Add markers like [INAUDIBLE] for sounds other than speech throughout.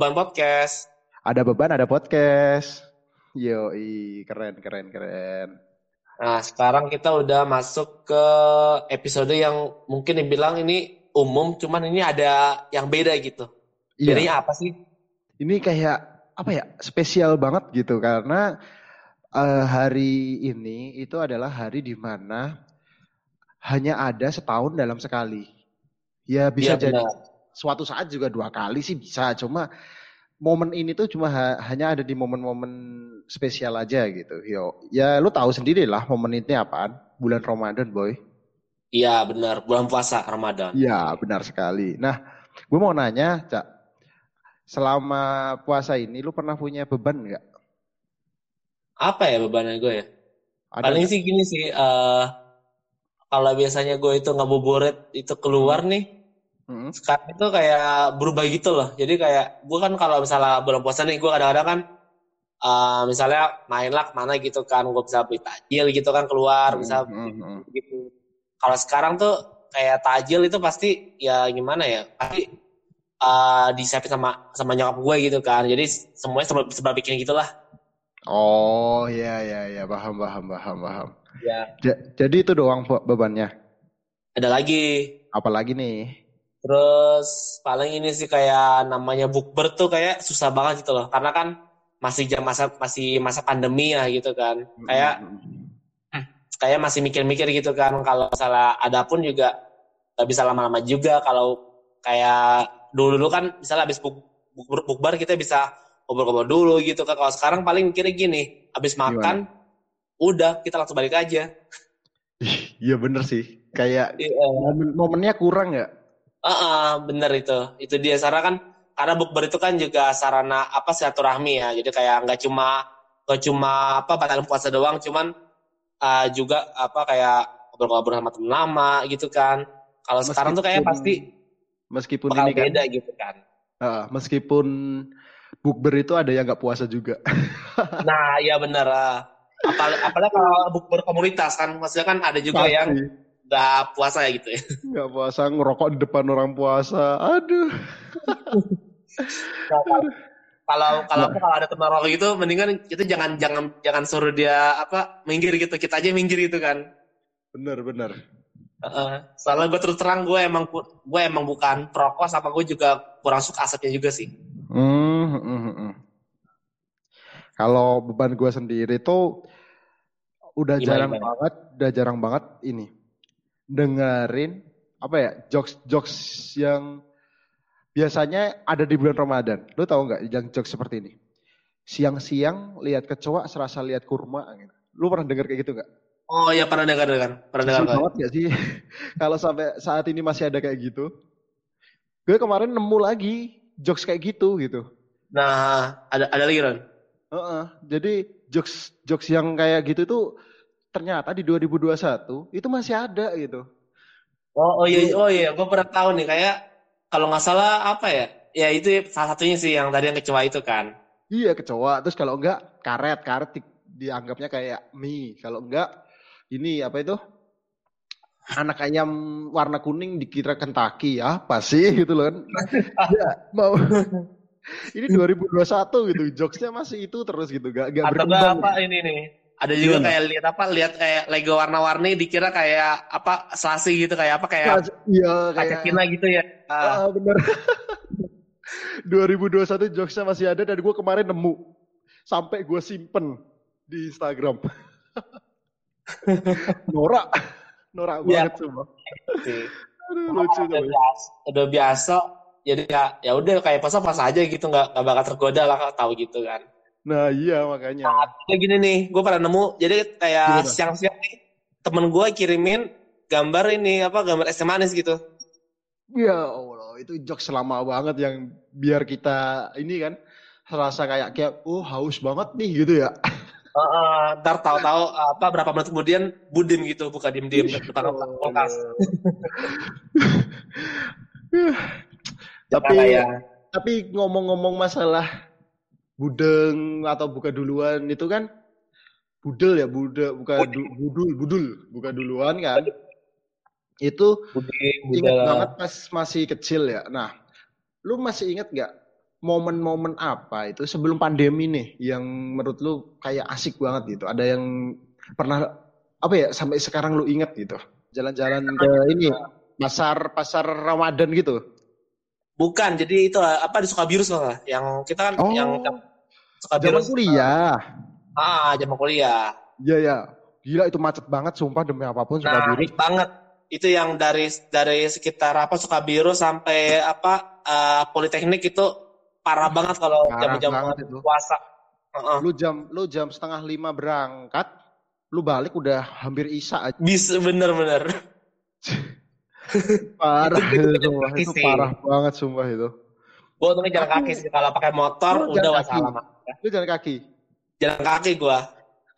Beban Podcast. Ada beban, ada podcast. Yo, keren, keren, keren. Nah, sekarang kita udah masuk ke episode yang mungkin dibilang ini umum, cuman ini ada yang beda gitu. Iya. Bedanya apa sih? Ini kayak apa ya? Spesial banget gitu karena eh, hari ini itu adalah hari di mana hanya ada setahun dalam sekali. Ya bisa Iya, jadi benar. Suatu saat juga dua kali sih bisa. Cuma momen ini tuh cuma ha- hanya ada di momen-momen spesial aja gitu. Yo, ya lu tahu sendiri lah momen ini apaan? Bulan Ramadan, boy. Iya, benar. Bulan puasa Ramadan. Iya, benar sekali. Nah, gue mau nanya, Cak. Selama puasa ini lu pernah punya beban nggak? Apa ya bebannya gue ya? Ada Paling nggak? sih gini sih, eh kalau biasanya gue itu ngabuburit itu keluar nih, Mm-mm. sekarang itu kayak berubah gitu loh. Jadi kayak gue kan kalau misalnya bulan puasa nih, gue kadang-kadang kan eh, misalnya main lah ke mana gitu kan, gue bisa beli takjil gitu kan keluar, bisa Mm-mm, mm-mm. gitu. Kalau sekarang tuh kayak takjil itu pasti ya gimana ya, pasti eh disiapin sama sama nyokap gue gitu kan. Jadi semuanya serba, serba bikin gitulah. Oh, iya, iya, iya. Paham, paham, paham, paham. Ya, Ja- jadi itu doang be- bebannya. ada lagi. Apalagi nih? Terus paling ini sih kayak namanya bukber tuh kayak susah banget gitu loh. Karena kan masih jam masa masih masa pandemi ya gitu kan. Kayak Mm-mm. kayak masih mikir-mikir gitu kan kalau misalnya ada pun juga nggak bisa lama-lama juga kalau kayak dulu-dulu kan misalnya habis buk, buk- bukber kita bisa ngobrol-ngobrol dulu gitu kan. Kalau sekarang paling mikirnya gini, habis makan udah kita langsung balik aja. Iya bener sih. Kayak Iya. momen momennya kurang nggak? Heeh, bener itu. Itu dia sarana kan karena bukber itu kan juga sarana apa silaturahmi ya. Jadi kayak nggak cuma nggak cuma apa batal puasa doang, cuman uh, juga apa kayak ngobrol-ngobrol sama temen lama gitu kan. Kalau sekarang tuh kayak pasti Meskipun bakal ini kan, beda gitu kan. ah, meskipun bukber itu ada yang nggak puasa juga. [LAUGHS] Nah, iya bener. ah. Apal- apalagi kalau bukber komunitas kan, maksudnya kan ada juga yang Pasti. Nggak puasa ya gitu ya. [LAUGHS] nggak puasa ngerokok di depan orang puasa. Aduh. Nah, kalau- kalau kalau apa kalau ada teman rokok gitu mendingan kita jangan jangan jangan suruh dia apa minggir gitu kita aja minggir gitu kan Bener bener. Heeh. soalnya gue terus terang gue emang gue emang bukan perokok sama gue juga kurang suka asapnya juga sih hmm, hmm, hmm. Kalau beban gue sendiri tuh udah Gimana, jarang gimana? banget, udah jarang banget ini dengerin apa ya jokes jokes yang biasanya ada di bulan Ramadan. Lu tahu nggak yang jokes seperti ini? Siang-siang lihat kecoa serasa lihat kurma. Gitu. Lu pernah denger kayak gitu nggak? oh ya pernah dengar dengar pernah dengar banget gak sih? [LAUGHS] Kalau sampai saat ini masih ada kayak gitu. Gue kemarin nemu lagi jokes kayak gitu gitu. nah ada ada lagi Ron Heeh, jadi jokes jokes yang kayak gitu tuh ternyata di 2021 itu masih ada gitu. oh oh iya oh iya gue pernah tahu nih kayak kalau nggak salah apa ya ya itu salah satunya sih yang tadi yang kecoa itu kan Iya kecoa. Terus kalau enggak karet, karet di- dianggapnya kayak mie. Kalau enggak ini apa itu? Anak ayam warna kuning dikira Kentucky. Apa sih [LAUGHS] gitu loh kan. ya, mau [LAUGHS] ini 2021 gitu. Jokesnya masih itu terus gitu. Gak, gak atau berkembang. apa ini nih ada juga Gimana? kayak lihat apa lihat kayak Lego warna-warni dikira kayak apa selasi gitu kayak apa kayak Iya kaca kayak Cina gitu ya Ah, Ah, bener. [LAUGHS] 2021 jokesnya masih ada dan gue kemarin nemu. Sampai gue simpen di Instagram. [LAUGHS] Norak. Norak Iya. banget semua. lucu udah tuh. biasa, udah biasa jadi ya ya udah kayak puasa aja gitu nggak nggak bakal tergoda lah kalau tahu gitu kan Nah iya makanya. kayak gini nih gue pernah nemu jadi kayak siang-siang nih temen gue kirimin gambar ini apa gambar es manis gitu. Ya Allah itu jokes lama banget yang biar kita ini kan serasa kayak kayak oh haus banget nih gitu ya. Heeh, ntar tahu-tahu apa berapa menit kemudian budim gitu buka diem-diem depan kulkas. [LAUGHS] Tapi kayak tapi ngomong-ngomong masalah budeng atau buka duluan itu kan budel ya budel buka du- budul budul buka duluan kan itu ingat banget pas masih kecil ya nah lu masih ingat nggak momen-momen apa itu sebelum pandemi nih yang menurut lu kayak asik banget gitu? Ada yang pernah apa ya sampai sekarang lu inget gitu? Jalan-jalan ke ini pasar pasar Ramadan gitu. Bukan, jadi itu apa di Sukabirus lah, yang kita kan Oh, yang zaman kuliah. Ah, zaman kuliah. Iya ya. Gila itu macet banget sumpah demi apa pun Nah, Sukabirus. itu banget. Itu yang dari dari sekitar apa Sukabirus sampai apa eh, Politeknik itu parah banget kalau jam-jam puasa. Heeh. Lu jam lu jam setengah lima berangkat, lu balik udah hampir isya aja. Bisa bener-bener. [LAUGHS] Parah [LAUGHS] Itu- itu, itu Itu parah banget sumpah itu. Gua untungnya jalan kaki sih. Kalau pakai motor Lu udah wassalam. Lu jalan kaki. Jalan kaki gua.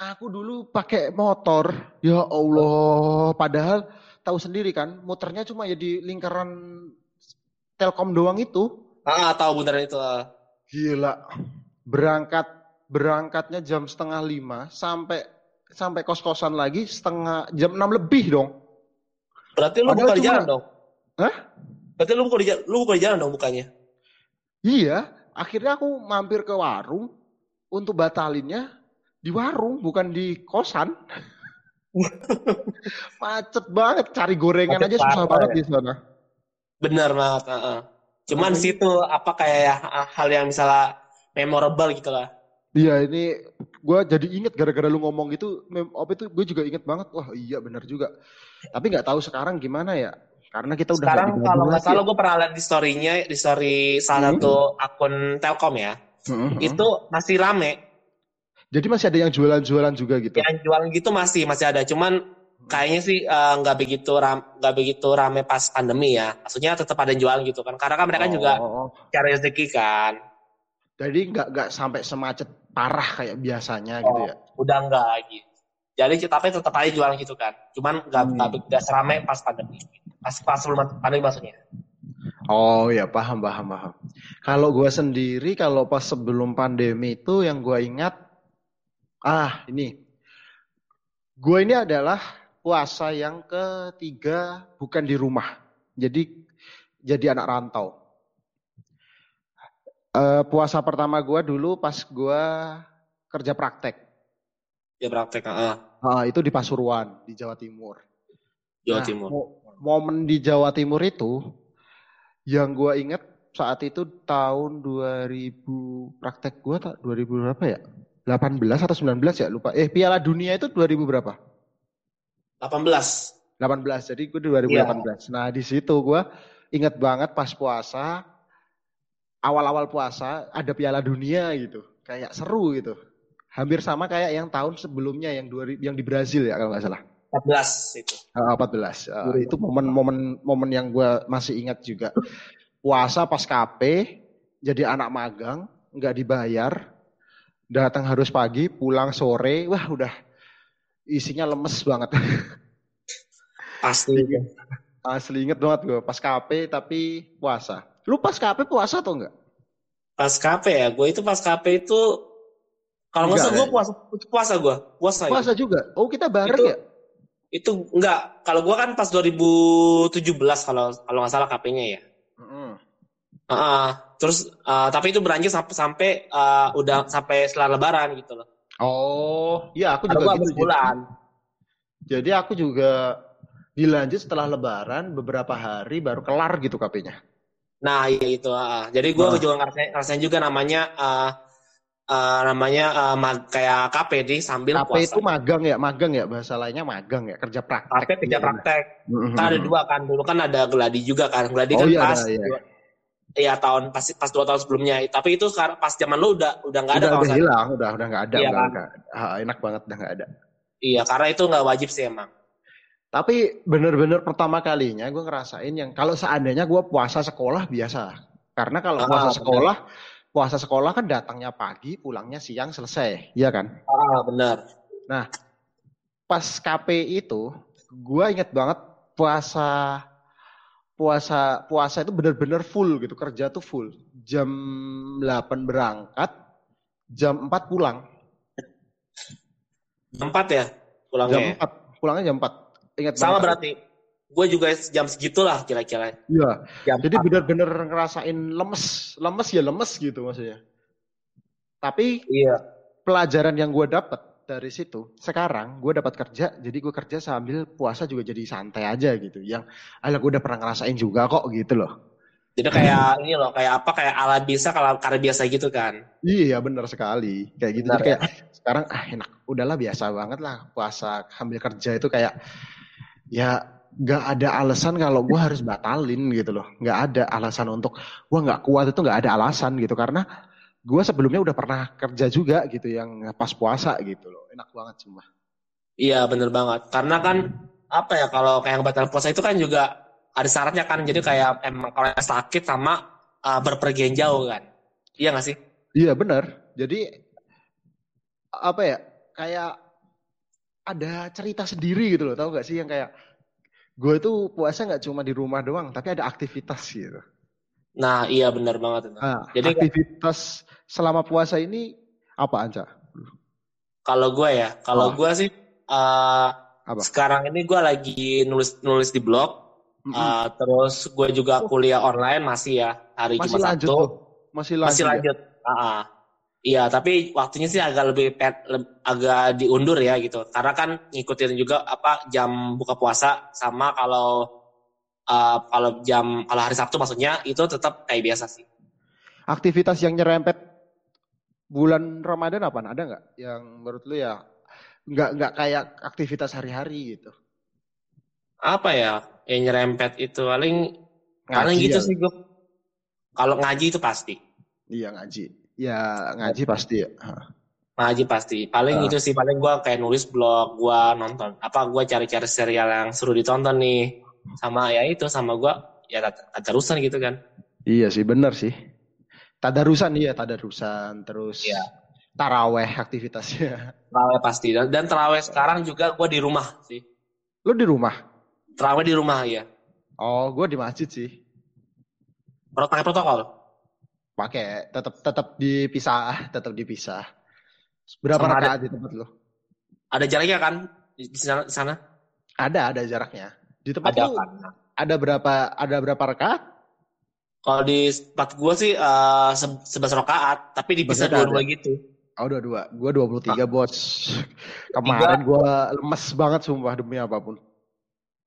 Aku dulu pakai motor. Ya Allah, padahal tahu sendiri kan, muternya cuma ya di lingkaran Telkom doang itu. Ah, tahu beneran itu. ah. Gila. Berangkat berangkatnya jam setengah lima sampai sampai kos-kosan lagi setengah jam enam lebih dong. Berarti lu Padahal buka di cuma- jalan dong. Hah? Berarti lu buka di jalan, lu buka di jalan dong bukannya. Iya, akhirnya aku mampir ke warung untuk batalinnya di warung bukan di kosan. [LAUGHS] Macet banget, cari gorengan Macet aja susah banget ya. di sana. Bener banget. heeh. Cuman Hmm. situ apa kayak hal yang misalnya memorable gitu lah. Iya ini gue jadi inget gara-gara lu ngomong gitu, mem- apa itu gue juga inget banget. Wah iya benar juga. Tapi nggak tahu sekarang gimana ya, karena kita udah Sekarang kalau nggak salah gue pernah lihat di story-nya, di story salah Hmm. satu akun Telkom ya. Mm-mm. Itu masih rame. Jadi masih ada yang jualan-jualan juga gitu. Yang jualan gitu masih masih ada. Cuman kayaknya sih eh, nggak begitu ram, nggak begitu rame pas pandemi ya. Maksudnya tetap ada yang jualan gitu kan. Karena kan mereka juga Oh, cari rezeki kan. jadi nggak nggak sampai semacet parah kayak biasanya gitu Oh. ya. Udah nggak lagi. Jadi tapi tetap aja jualan gitu kan. Cuman nggak Hmm. nggak serame pas pandemi. Pas sebelum pandemi maksudnya. Oh ya paham paham paham. Kalau gua sendiri kalau pas sebelum pandemi itu yang gua ingat ah ini gua ini adalah puasa yang ketiga bukan di rumah. Jadi jadi anak rantau. Eh, puasa pertama gua dulu pas gua kerja praktek. Ya praktek. heeh. Ah, itu di Pasuruan di Jawa Timur. Jawa Nah, Timur. Mo- momen di Jawa Timur itu yang gua inget saat itu tahun 2000 praktek gua tak 2000 berapa ya? 18 atau 19 ya lupa. Eh Piala Dunia itu 2000 berapa? 18. 18. Jadi gue Iya. 2018. Nah, di situ gua inget banget pas puasa awal-awal puasa ada Piala Dunia gitu. Kayak seru gitu. Hampir sama kayak yang tahun sebelumnya yang 2000 yang di Brazil ya kalau nggak salah. 14 itu. Ah, 14. Ah, Iya. itu momen-momen momen yang gue masih ingat juga. Puasa pas KP, jadi anak magang, nggak dibayar, datang harus pagi, pulang sore, wah udah isinya lemes banget. [LAUGHS] Pasti. Asli inget banget gue pas KP tapi puasa. Lu pas KP puasa atau enggak? Pas KP ya, gue itu pas KP itu kalau nggak salah gue ya? puasa puasa gue puasa, itu. Puasa juga. Oh kita bareng Itu- ya? Itu enggak kalau gue kan pas 2017 kalau kalau nggak salah KP-nya ya Mm-mm. Heeh. terus eh, tapi itu berlanjut sampai sampai eh, udah sampai setelah lebaran gitu loh Oh, iya aku juga gitu. bulan Jadi aku juga dilanjut setelah lebaran beberapa hari baru kelar gitu KP-nya. nah iya itu heeh. jadi gue Nah. juga ngerasain, ngerasain juga namanya eh, eh, namanya eh, mag- kayak KP di sambil KP puasa itu magang ya, magang ya bahasa lainnya magang ya, kerja praktek. KP kerja praktek Mhm. kan ada dua kan dulu kan ada geladi juga kan geladi Oh kan iya pas ada, iya. dua- Iya tahun pas pas dua tahun sebelumnya. Tapi itu sekarang pas zaman lu udah udah nggak ada udah, udah hilang, udah udah nggak ada, Iya udah kan? Ah, enak banget udah nggak ada. Iya karena itu nggak wajib sih emang. Tapi bener-bener pertama kalinya gue ngerasain yang kalau seandainya gue puasa sekolah biasa. Karena kalau Ah, puasa bener. sekolah, puasa sekolah kan datangnya pagi, pulangnya siang selesai, iya kan? Ah benar. Pas KP itu, gue inget banget puasa puasa puasa itu bener-bener full gitu, kerja tuh full. Jam 8 berangkat, jam 4 pulang. Empat ya Jam pulangnya. 4, pulangnya jam 4. Ingat Sama banget. berarti. Gue juga jam segitulah kira-kira. Iya. Jam Jadi benar-benar ngerasain lemes, lemes ya lemes gitu maksudnya. Tapi Iya. pelajaran yang gue dapat dari situ, sekarang gue dapat kerja, jadi gue kerja sambil puasa juga jadi santai aja gitu. Yang, alah gue udah pernah ngerasain juga kok gitu loh. Jadi kayak [LAUGHS] ini loh, kayak apa kayak ala bisa kalau karena biasa gitu kan. Iya benar sekali, kayak gitu. Benar, Jadi kayak sekarang ah enak, udahlah biasa banget lah puasa sambil kerja itu kayak ya nggak ada alasan kalau gue harus batalin gitu loh. Nggak ada alasan untuk gue nggak kuat itu nggak ada alasan gitu karena gue sebelumnya udah pernah kerja juga gitu yang pas puasa gitu loh. Enak banget cuma. Iya bener banget. Karena kan apa ya kalau kayak batal puasa itu kan juga ada syaratnya kan. Jadi kayak emang kalau yang sakit sama uh, berpergian jauh kan. Iya gak sih? Iya benar. Jadi apa ya kayak ada cerita sendiri gitu loh. Tahu gak sih yang kayak gue tuh puasa nggak cuma di rumah doang, tapi ada aktivitas gitu. Nah iya bener banget. Nah, Jadi aktivitas selama puasa ini apa aja? kalau gue ya, kalau Oh. gue sih uh, Apa? sekarang ini gue lagi nulis nulis di blog. Mm-mm. uh, terus gue juga kuliah online masih ya hari masih Jumat lanjut Sabtu. Masih lanjut. Masih ya? lanjut. Ah, ah. Iya, tapi waktunya sih agak lebih pet, agak diundur ya gitu. Karena kan ngikutin juga apa jam buka puasa sama kalau uh, kalau jam kalau hari Sabtu maksudnya itu tetap kayak biasa sih. Aktivitas yang nyerempet bulan Ramadan apa? Ada nggak yang menurut lu ya nggak nggak kayak aktivitas hari-hari gitu? Apa ya yang nyerempet itu paling paling gitu ya? sih gue. Kalau ngaji itu pasti. Iya ngaji. Ya ngaji pasti ya. Ngaji pasti. Paling Ah. itu sih paling gue kayak nulis blog, gue nonton apa gue cari-cari serial yang seru ditonton nih. Sama ya itu sama gue ya tadarusan gitu kan. Iya sih bener sih. Tadarusan iya tadarusan terus Iya. taraweh aktivitasnya. Terawih pasti dan, dan terawih sekarang juga gue di rumah sih. Lu di rumah? Terawih di rumah ya. Oh, gue di masjid sih. Pakai protokol. Pakai tetap tetap dipisah, [LAUGHS] tetap dipisah. Berapa Sama ada- di tempat lu? Ada jaraknya kan di sana? di sana? Ada, ada jaraknya. Di tempat Ada lu kan. ada berapa ada berapa rakaat? Kalau di tempat gue sih eh, se- sebelas rakaat, tapi dipisah dua-dua gitu. Oh, dua dua. Gue 23, Bos. Kemarin gue lemes banget sumpah demi apa pun.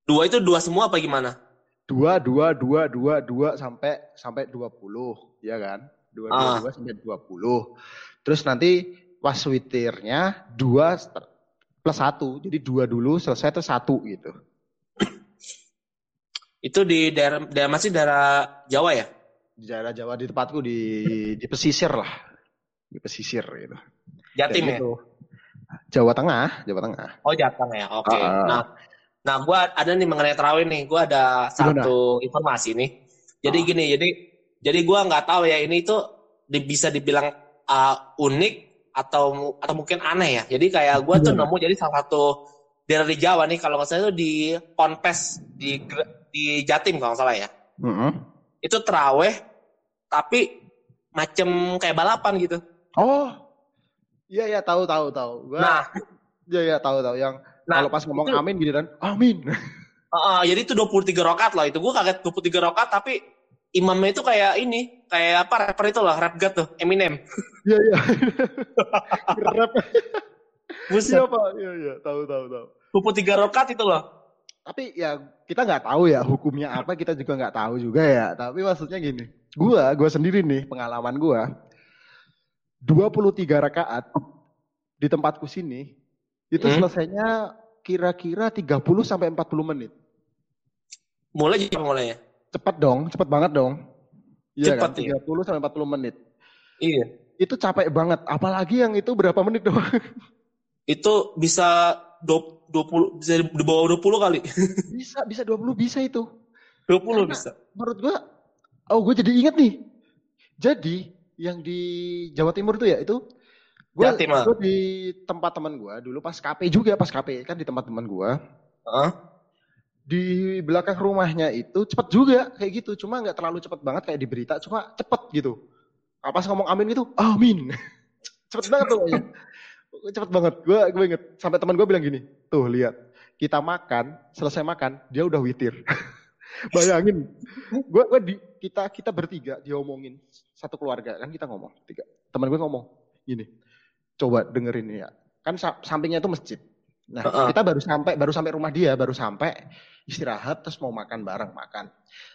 Dua itu dua semua apa gimana? Dua, dua, dua, dua, dua sampai sampai 20, ya kan? Dua, dua, Ah. dua sampai 20. Terus nanti pas witirnya dua plus satu. Jadi dua dulu selesai terus satu gitu. Itu di daerah daerah masih daerah Jawa ya? Di daerah Jawa di tempatku di di pesisir lah. Di pesisir gitu. Jatim ya? Jawa Tengah, Jawa Tengah. Oh Jateng ya, oke. Ah. Nah, nah gue ada nih mengenai terawih nih, gue ada satu informasi nih. Jadi Ah. gini, jadi jadi gue nggak tahu ya ini tuh di- bisa dibilang uh, unik atau atau mungkin aneh ya. Jadi kayak gue tuh Gimana? nemu jadi salah satu daerah di Jawa nih, kalau nggak salah itu di Ponpes di di Jatim kalau nggak salah ya. Mm-mm. Itu terawih tapi macem kayak balapan gitu. Oh, iya iya tahu tahu tahu. Gua, Nah, iya iya tahu tahu. Yang nah kalau pas ngomong itu- amin gitu kan, amin. [LAUGHS] Heeh, jadi itu 23 rokat loh itu. Gue kaget 23 rokat tapi imamnya itu kayak ini, kayak apa rapper itu loh, rap god tuh, Eminem. [LAUGHS] Iya iya. [LAUGHS] Rap. Buset, Iya pak, iya iya tahu tahu tahu. 23 rokat itu loh. Tapi ya kita nggak tahu ya hukumnya apa kita juga nggak tahu juga ya. Tapi maksudnya gini, gua gua sendiri nih pengalaman gua 23 rakaat di tempatku sini itu Hmm. selesainya kira-kira 30 sampai 40 menit. Mulai jadi mulainya. Cepet dong, cepet banget dong. Iya Cepet, kan? iya. 30 sampai 40 menit. Iya. Itu capek banget, apalagi yang itu berapa menit doang. [LAUGHS] Itu bisa 20 bisa di bawah 20 kali. [LAUGHS] bisa, bisa 20 bisa itu. 20 Karena- bisa. menurut gua oh gue jadi inget nih jadi yang di Jawa Timur tuh ya itu gua di tempat teman gua dulu pas KP juga pas KP kan di tempat teman gua. Heeh. di belakang rumahnya itu cepet juga kayak gitu. Cuma nggak terlalu cepet banget kayak di berita cuma cepet gitu. Ah, pas ngomong amin gitu amin. [LAUGHS] Cepet banget tuh cepet banget. Gua gue inget sampai teman gua bilang gini tuh lihat kita makan, selesai makan, dia udah witir. [LAUGHS] Bayangin, gue gue di kita kita bertiga diomongin satu keluarga kan kita ngomong tiga. Teman gue ngomong gini, coba dengerin ya, kan sampingnya itu masjid. Nah uh -uh. kita baru sampai baru sampai rumah dia, baru sampai istirahat terus mau makan bareng makan.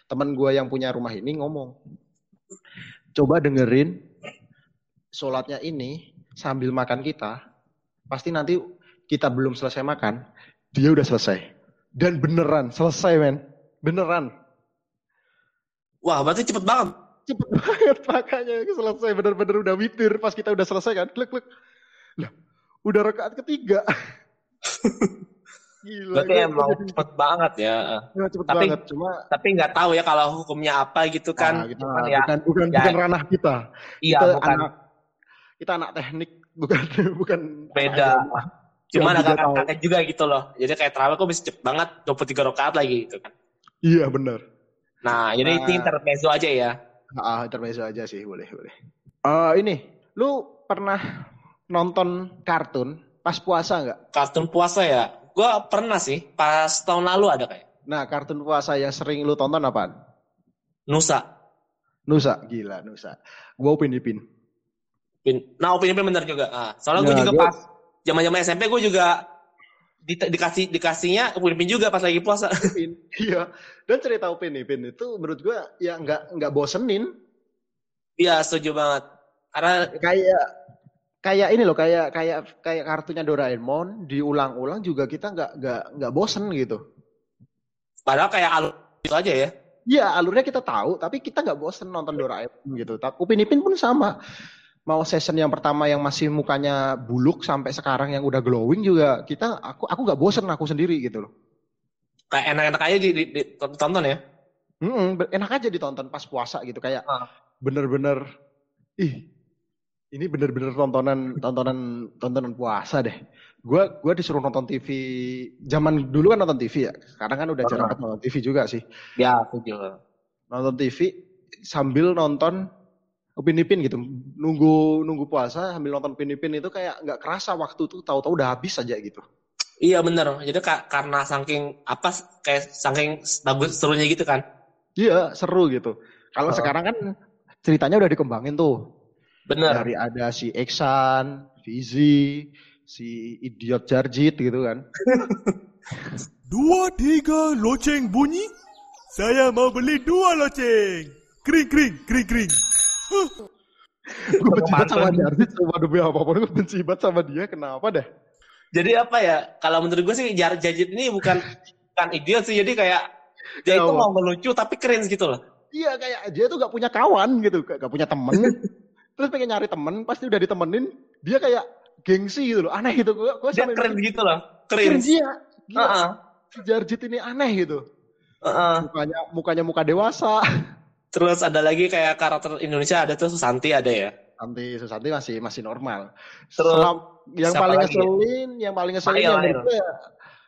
Teman gue yang punya rumah ini ngomong, coba dengerin sholatnya ini sambil makan kita, pasti nanti kita belum selesai makan, dia udah selesai. Dan beneran selesai men. Beneran. Wah berarti cepet banget. Cepet [LAUGHS] banget makanya selesai bener-bener udah witir pas kita udah selesai kan. Klik klik. Lah udah rekaat ketiga. [LAUGHS] Gila, Berarti emang jadi... cepet banget ya. ya cepet tapi, banget, cuma tapi nggak tahu ya kalau hukumnya apa gitu kan. Nah, gitu, kan ya, bukan bukan ya, bukan ranah kita. Iya, kita bukan. Anak, kita anak teknik, bukan [LAUGHS] bukan. Beda. Cuma ada kakak juga gitu loh. Jadi kayak terawih kok bisa cepet banget 23 rakaat lagi gitu kan. Iya benar. Nah, jadi nah, ini intermezzo aja ya. Ah, intermezzo aja sih, boleh, boleh. Uh, ini, lu pernah nonton kartun pas puasa nggak? Kartun puasa ya? Gue pernah sih, pas tahun lalu ada kayak. Nah, kartun puasa yang sering lu tonton apa? Nusa. Nusa, gila Nusa. Gue Upin Ipin. Pin. Nah, Upin Ipin bener juga. Ah, soalnya nah, gue juga gua... pas zaman-zaman SMP gue juga di, dikasih dikasihnya Upin Ipin juga pas lagi puasa. Upin, [LAUGHS] iya. Dan cerita Upin Ipin itu menurut gue ya nggak nggak bosenin. Iya setuju banget. Karena kayak kayak ini loh kayak kayak kayak kartunya Doraemon diulang-ulang juga kita nggak nggak nggak bosen gitu. Padahal kayak alur itu aja ya. Iya alurnya kita tahu tapi kita nggak bosen nonton Doraemon gitu. Tapi Upin Ipin pun sama mau season yang pertama yang masih mukanya buluk sampai sekarang yang udah glowing juga kita aku aku nggak bosen aku sendiri gitu loh kayak enak-enak aja ditonton ya hmm, enak aja ditonton pas puasa gitu kayak ah. bener-bener ih ini bener-bener tontonan tontonan tontonan puasa deh. Gue gue disuruh nonton TV zaman dulu kan nonton TV ya. Sekarang kan udah jarang nonton TV juga sih. Ya aku juga. Nonton TV sambil nonton Upin Ipin gitu. Nunggu nunggu puasa sambil nonton Upin Ipin itu kayak nggak kerasa waktu tuh. Tahu-tahu udah habis aja gitu. Iya bener. Jadi karena saking apa kayak saking bagus serunya gitu kan. Iya seru gitu. Kalau oh. sekarang kan ceritanya udah dikembangin tuh bener dari ada si Eksan Fizi si idiot Jarjit gitu kan. [LAUGHS] Dua tiga loceng bunyi. Saya mau beli dua loceng. Kring kring kring kring. Gue benci banget sama Jarvis sama demi apa pun gue benci banget sama dia kenapa deh? Jadi apa ya kalau menurut gue sih Jar Jajit ini bukan bukan idiot sih jadi kayak dia itu mau melucu tapi keren gitu loh. Iya kayak dia tuh gak punya kawan gitu gak punya temen [LAUGHS] terus pengen nyari temen pasti udah ditemenin dia kayak gengsi gitu loh aneh gitu gue gue dia keren gitu loh keren, dia gila. Uh -uh. si Jarjit ini aneh gitu uh -uh. mukanya mukanya muka dewasa [LAUGHS] Terus ada lagi kayak karakter Indonesia ada tuh Susanti ada ya? Susanti, Susanti masih masih normal. Terus Selam, yang paling ngeselin, ya? yang paling ngeselin yang Mail. Ya,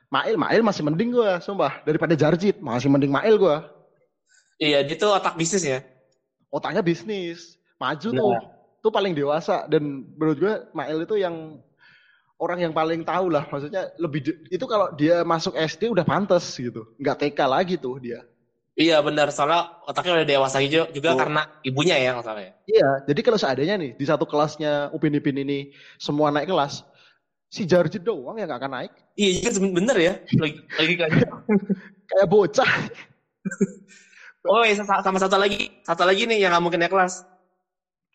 Mail, Mail masih mending gue, sumpah. Daripada Jarjit, masih mending Mail gue. Iya, dia tuh otak bisnis ya? Otaknya bisnis. Maju nah. tuh. Tuh paling dewasa. Dan menurut gue, Mail itu yang orang yang paling tahu lah. Maksudnya lebih, itu kalau dia masuk SD udah pantas gitu. Nggak TK lagi tuh dia. Iya benar, soalnya otaknya udah dewasa juga, juga oh. karena ibunya ya masalahnya. Iya, jadi kalau seadanya nih di satu kelasnya Upin Ipin ini semua naik kelas, si Jarjit doang yang gak akan naik. Iya, juga bener ya, lagi, lagi kayak [LAUGHS] kayak bocah. oh iya, sama satu lagi, satu lagi nih yang gak mungkin naik kelas.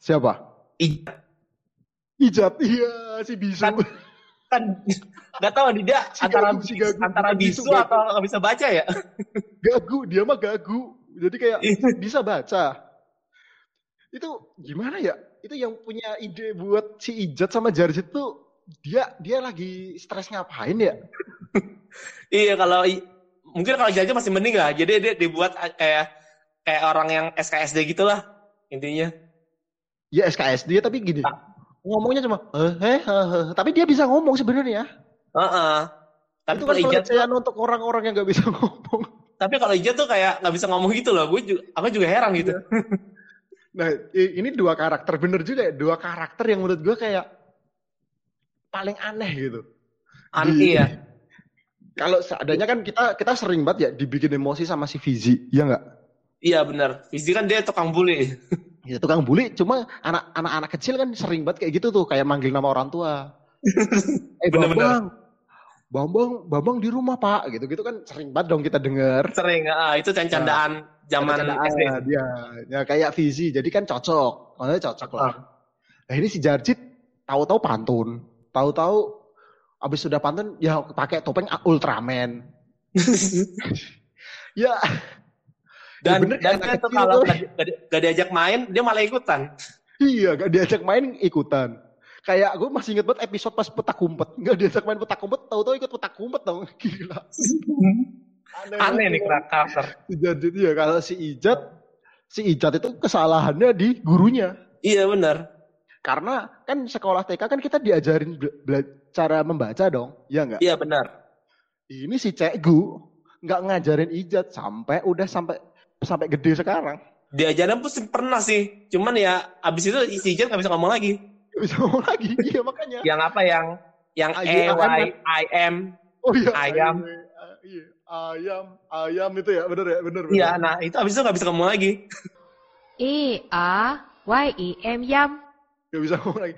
Siapa? Ijat. Ijat, iya si Bisu. Kan, kan nggak tahu dia [LAUGHS] si antara gagu, si gagu, antara bisu, bisu atau nggak bisa baca ya? [LAUGHS] Gagu dia mah gagu. Jadi kayak bisa baca. Itu gimana ya? Itu yang punya ide buat si Ijat sama Jarjit tuh dia dia lagi stres ngapain ya? [LAUGHS] Iya kalau mungkin kalau Jarjit masih mending lah. Jadi dia dibuat kayak kayak orang yang SKSD gitulah intinya ya SKSD tapi gini nah ngomongnya cuma eh, eh, eh, eh. tapi dia bisa ngomong sebenarnya. Uh -uh. Tapi itu kan pelecehan untuk orang-orang yang nggak bisa [LAUGHS] ngomong. Tapi kalau Ijat tuh kayak nggak bisa ngomong gitu loh. Gue juga, aku juga heran gitu. Iya. nah, ini dua karakter bener juga ya. Dua karakter yang menurut gue kayak paling aneh gitu. Aneh ya. [LAUGHS] Kalau seadanya kan kita kita sering banget ya dibikin emosi sama si Fizi, iya nggak? Iya benar. Fizi kan dia tukang bully. [LAUGHS] Ya tukang bully, cuma anak anak anak kecil kan sering banget kayak gitu tuh, kayak manggil nama orang tua. [LAUGHS] eh Bener-bener. Bambang, Bambang, Bambang di rumah pak, gitu gitu kan sering banget dong kita denger. Sering, ah, itu candaan zaman Candaan, SD. dia, ya kayak Fizi, jadi kan cocok, maksudnya cocok lah. Nah ini si Jarjit tahu-tahu pantun, tahu-tahu abis sudah pantun ya pakai topeng Ultraman. [LAUGHS] ya, Dan, Ya bener, dan dia tuh kalau gak, gak- gak diajak main, dia malah ikutan. iya gak diajak main ikutan. Kayak gue masih inget banget episode pas petak umpet, nggak diajak main petak umpet, tahu-tahu ikut petak umpet dong, [LAUGHS] gila. Aneh banget. nih karakter. Si Jarjit ya kalau si Ijat, si Ijat itu kesalahannya di gurunya. Iya benar. Karena kan sekolah TK kan kita diajarin cara membaca dong, ya nggak? Iya benar. Ini si Cekgu nggak ngajarin Ijat sampai udah sampai sampai gede sekarang. Diajarin pun pernah sih. Cuman ya abis itu si Jen gak bisa ngomong lagi. Nggak bisa ngomong lagi, [LAUGHS] iya makanya. Yang apa yang yang E iya, Y I M. Oh iya, Ayam. Iya, ayam, ayam itu ya, bener ya, bener. Iya, nah itu abis itu gak bisa ngomong lagi. E A Y E M yam. Nggak bisa ngomong lagi.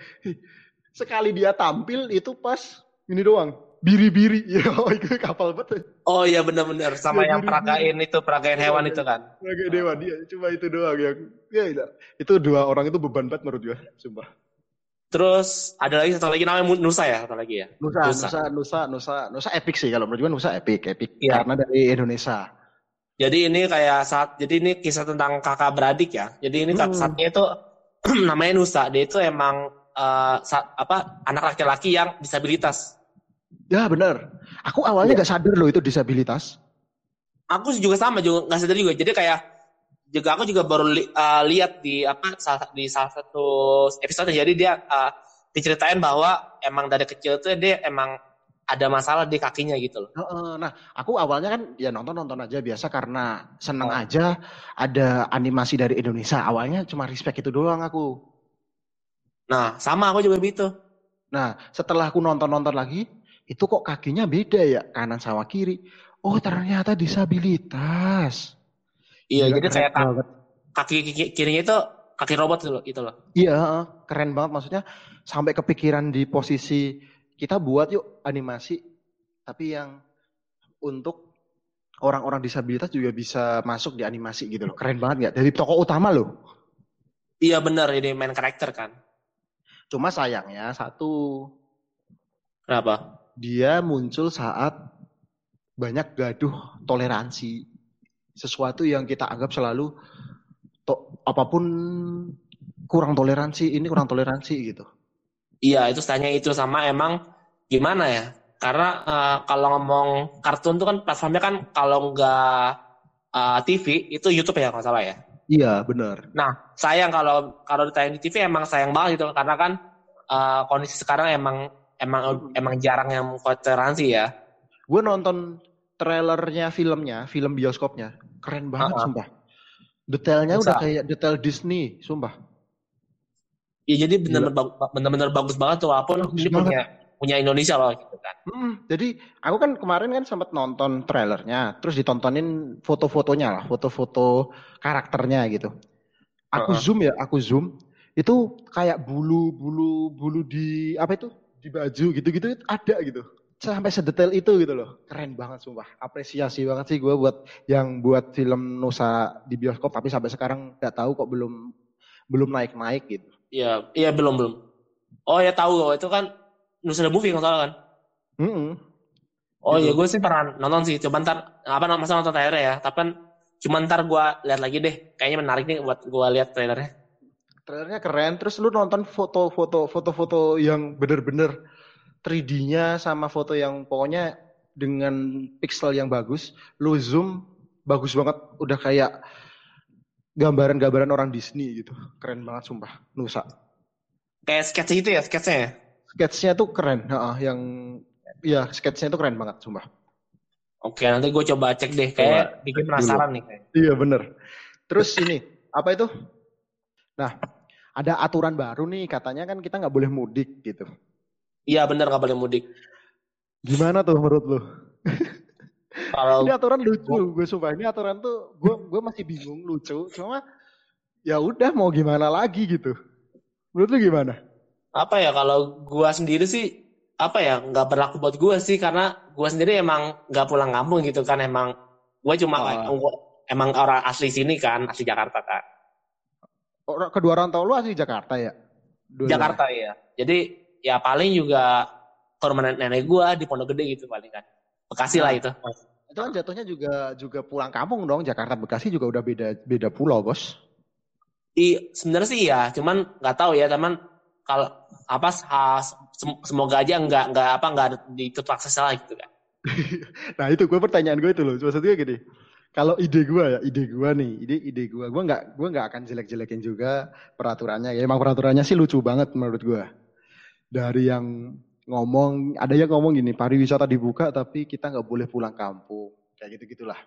Sekali dia tampil itu pas ini doang, biri-biri. [LAUGHS] Ya, oh, itu kapal betul. Oh iya benar-benar sama Iya, yang diri-diri. peragain itu peragain hewan Iya, itu kan. Sebagai dewa dia cuma itu doang yang ya itu dua orang itu beban banget menurut gue sumpah Terus ada lagi satu lagi namanya Nusa ya, satu lagi ya. Nusa Nusa. Nusa Nusa Nusa Nusa epic sih kalau menurut gue Nusa epic epic Iya. karena dari Indonesia Jadi ini kayak saat jadi ini kisah tentang kakak beradik ya. Jadi ini Hmm. saatnya itu [CLEARS THROAT] namanya Nusa. Dia itu emang eh, sa- apa anak laki-laki yang disabilitas. Ya bener aku awalnya nggak sadar loh itu disabilitas Aku juga sama juga nggak sadar juga. Jadi kayak juga aku juga baru li- eh, lihat di apa salah- di salah satu episode jadi dia eh, diceritain bahwa emang dari kecil tuh dia emang ada masalah di kakinya gitu loh. Nah aku awalnya kan ya nonton nonton aja biasa karena seneng Oh. aja ada animasi dari Indonesia awalnya cuma respect itu doang aku Nah, sama aku juga begitu. nah setelah aku nonton nonton lagi itu kok kakinya beda ya kanan sama kiri oh ternyata disabilitas Iya, Gila, jadi kayak ka- banget. kaki kaki- kirinya itu kaki robot itu loh, itu loh. Iya, heeh. keren banget maksudnya sampai kepikiran di posisi kita buat yuk animasi tapi yang untuk orang-orang disabilitas juga bisa masuk di animasi gitu loh. Keren banget nggak? Dari tokoh utama loh. Iya benar ini main karakter kan. Cuma sayangnya satu Kenapa? Dia muncul saat banyak gaduh toleransi. Sesuatu yang kita anggap selalu to- apa pun kurang toleransi, ini kurang toleransi gitu. Iya, itu tanya itu sama emang gimana ya? Karena eh, kalau ngomong kartun tuh kan platformnya kan kalau nggak eh, TV itu YouTube ya kalau salah ya. Iya, benar. Nah, sayang kalau kalau ditayang di TV emang sayang banget gitu karena kan eh, kondisi sekarang emang emang emang jarang yang toleransi ya. Gue nonton trailernya filmnya, film bioskopnya, keren banget ah. sumpah. Detailnya Bisa. udah kayak detail Disney, sumpah. Iya, jadi benar-benar bagu- benar-benar bagus banget tuh Bagus ini punya punya Indonesia loh gitu kan. Hmm, jadi aku kan kemarin kan sempat nonton trailernya, terus ditontonin foto-fotonya lah, foto-foto karakternya gitu. Aku Heeh. zoom ya, aku zoom, itu kayak bulu-bulu bulu di apa itu di baju gitu-gitu ada gitu. Sampai sedetail itu gitu loh, keren banget sumpah. Apresiasi banget sih gue buat yang buat film Nusa di bioskop, tapi sampai sekarang nggak tahu kok belum belum naik-naik gitu. Iya, iya belum belum. Oh ya tahu loh, itu kan Nusa The Movie kalau salah kan. Mm-mm. Oh Gitu. iya, gue sih pernah nonton sih. Coba ntar apa masa nonton trailer ya. Tapi kan cuma ntar gue lihat lagi deh. Kayaknya menarik nih buat gue lihat trailernya. Trailernya keren, terus lu nonton foto-foto foto-foto yang bener-bener 3D-nya sama foto yang pokoknya dengan pixel yang bagus, lu zoom bagus banget, udah kayak gambaran-gambaran orang Disney gitu. Keren banget sumpah, Nusa. Kayak sketch gitu ya, sketchnya ya. Sketsnya tuh keren, heeh, yang ya sketsnya tuh keren banget sumpah. Oke, nanti gue coba cek deh. Kayak bikin penasaran nih. Kayak. Iya bener. Terus ini apa itu? Nah, ada aturan baru nih katanya kan kita nggak boleh mudik gitu. Iya bener nggak boleh mudik. Gimana tuh menurut lu? Kalau Ini aturan lucu, gue sumpah. Ini aturan tuh gue gue masih bingung lucu. Cuma ya udah mau gimana lagi gitu. Menurut lu gimana? apa ya kalau gua sendiri sih apa ya nggak berlaku buat gua sih karena gua sendiri emang nggak pulang kampung gitu kan emang gua cuma Oh. emang orang asli sini kan asli Jakarta kan kedua orang tua lu asli Jakarta ya? Dua-duanya? Jakarta ya jadi ya paling juga ke rumah nenek, gua di Pondok Gede gitu paling kan Bekasi lah itu Itu kan jatuhnya juga juga pulang kampung dong. Jakarta Bekasi juga udah beda beda pulau, Bos. I sebenarnya sih ya cuman nggak tahu ya teman kalau apa semoga aja nggak nggak apa nggak ditutup akses lah gitu kan [LAUGHS] Nah, itu gue pertanyaan gue itu loh. Maksudnya gini. Kalau ide gue ya, ide gue nih, ide ide gue, gue nggak gue nggak akan jelek-jelekin juga peraturannya. Ya emang peraturannya sih lucu banget menurut gue. Dari yang ngomong, ada yang ngomong gini, pariwisata dibuka tapi kita nggak boleh pulang kampung, kayak gitu gitulah.